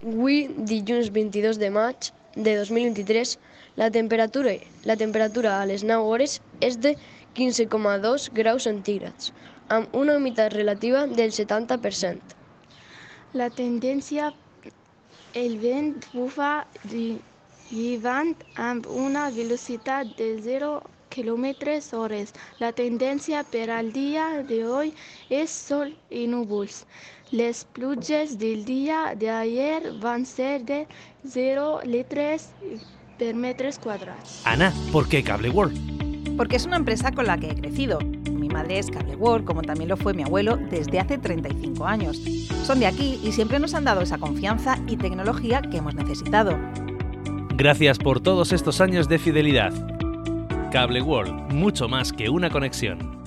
Avui, dilluns 22 de maig de 2023, la temperatura, la temperatura a les 9 hores és de 15,2 graus centígrads, amb una humitat relativa del 70%. La tendència, el vent bufa llevant amb una velocitat de 0 km hora. La tendencia per al dia de hoy es sol y núvols. Les pluges del día de ayer van ser de 0 litros per metres cuadrados. Ana, ¿por qué Cable World? Porque es una empresa con la que he crecido. Mi madre es Cable World, como también lo fue mi abuelo desde hace 35 años. Son de aquí y siempre nos han dado esa confianza y tecnología que hemos necesitado. Gracias por todos estos años de fidelidad. Cable World, mucho más que una conexión.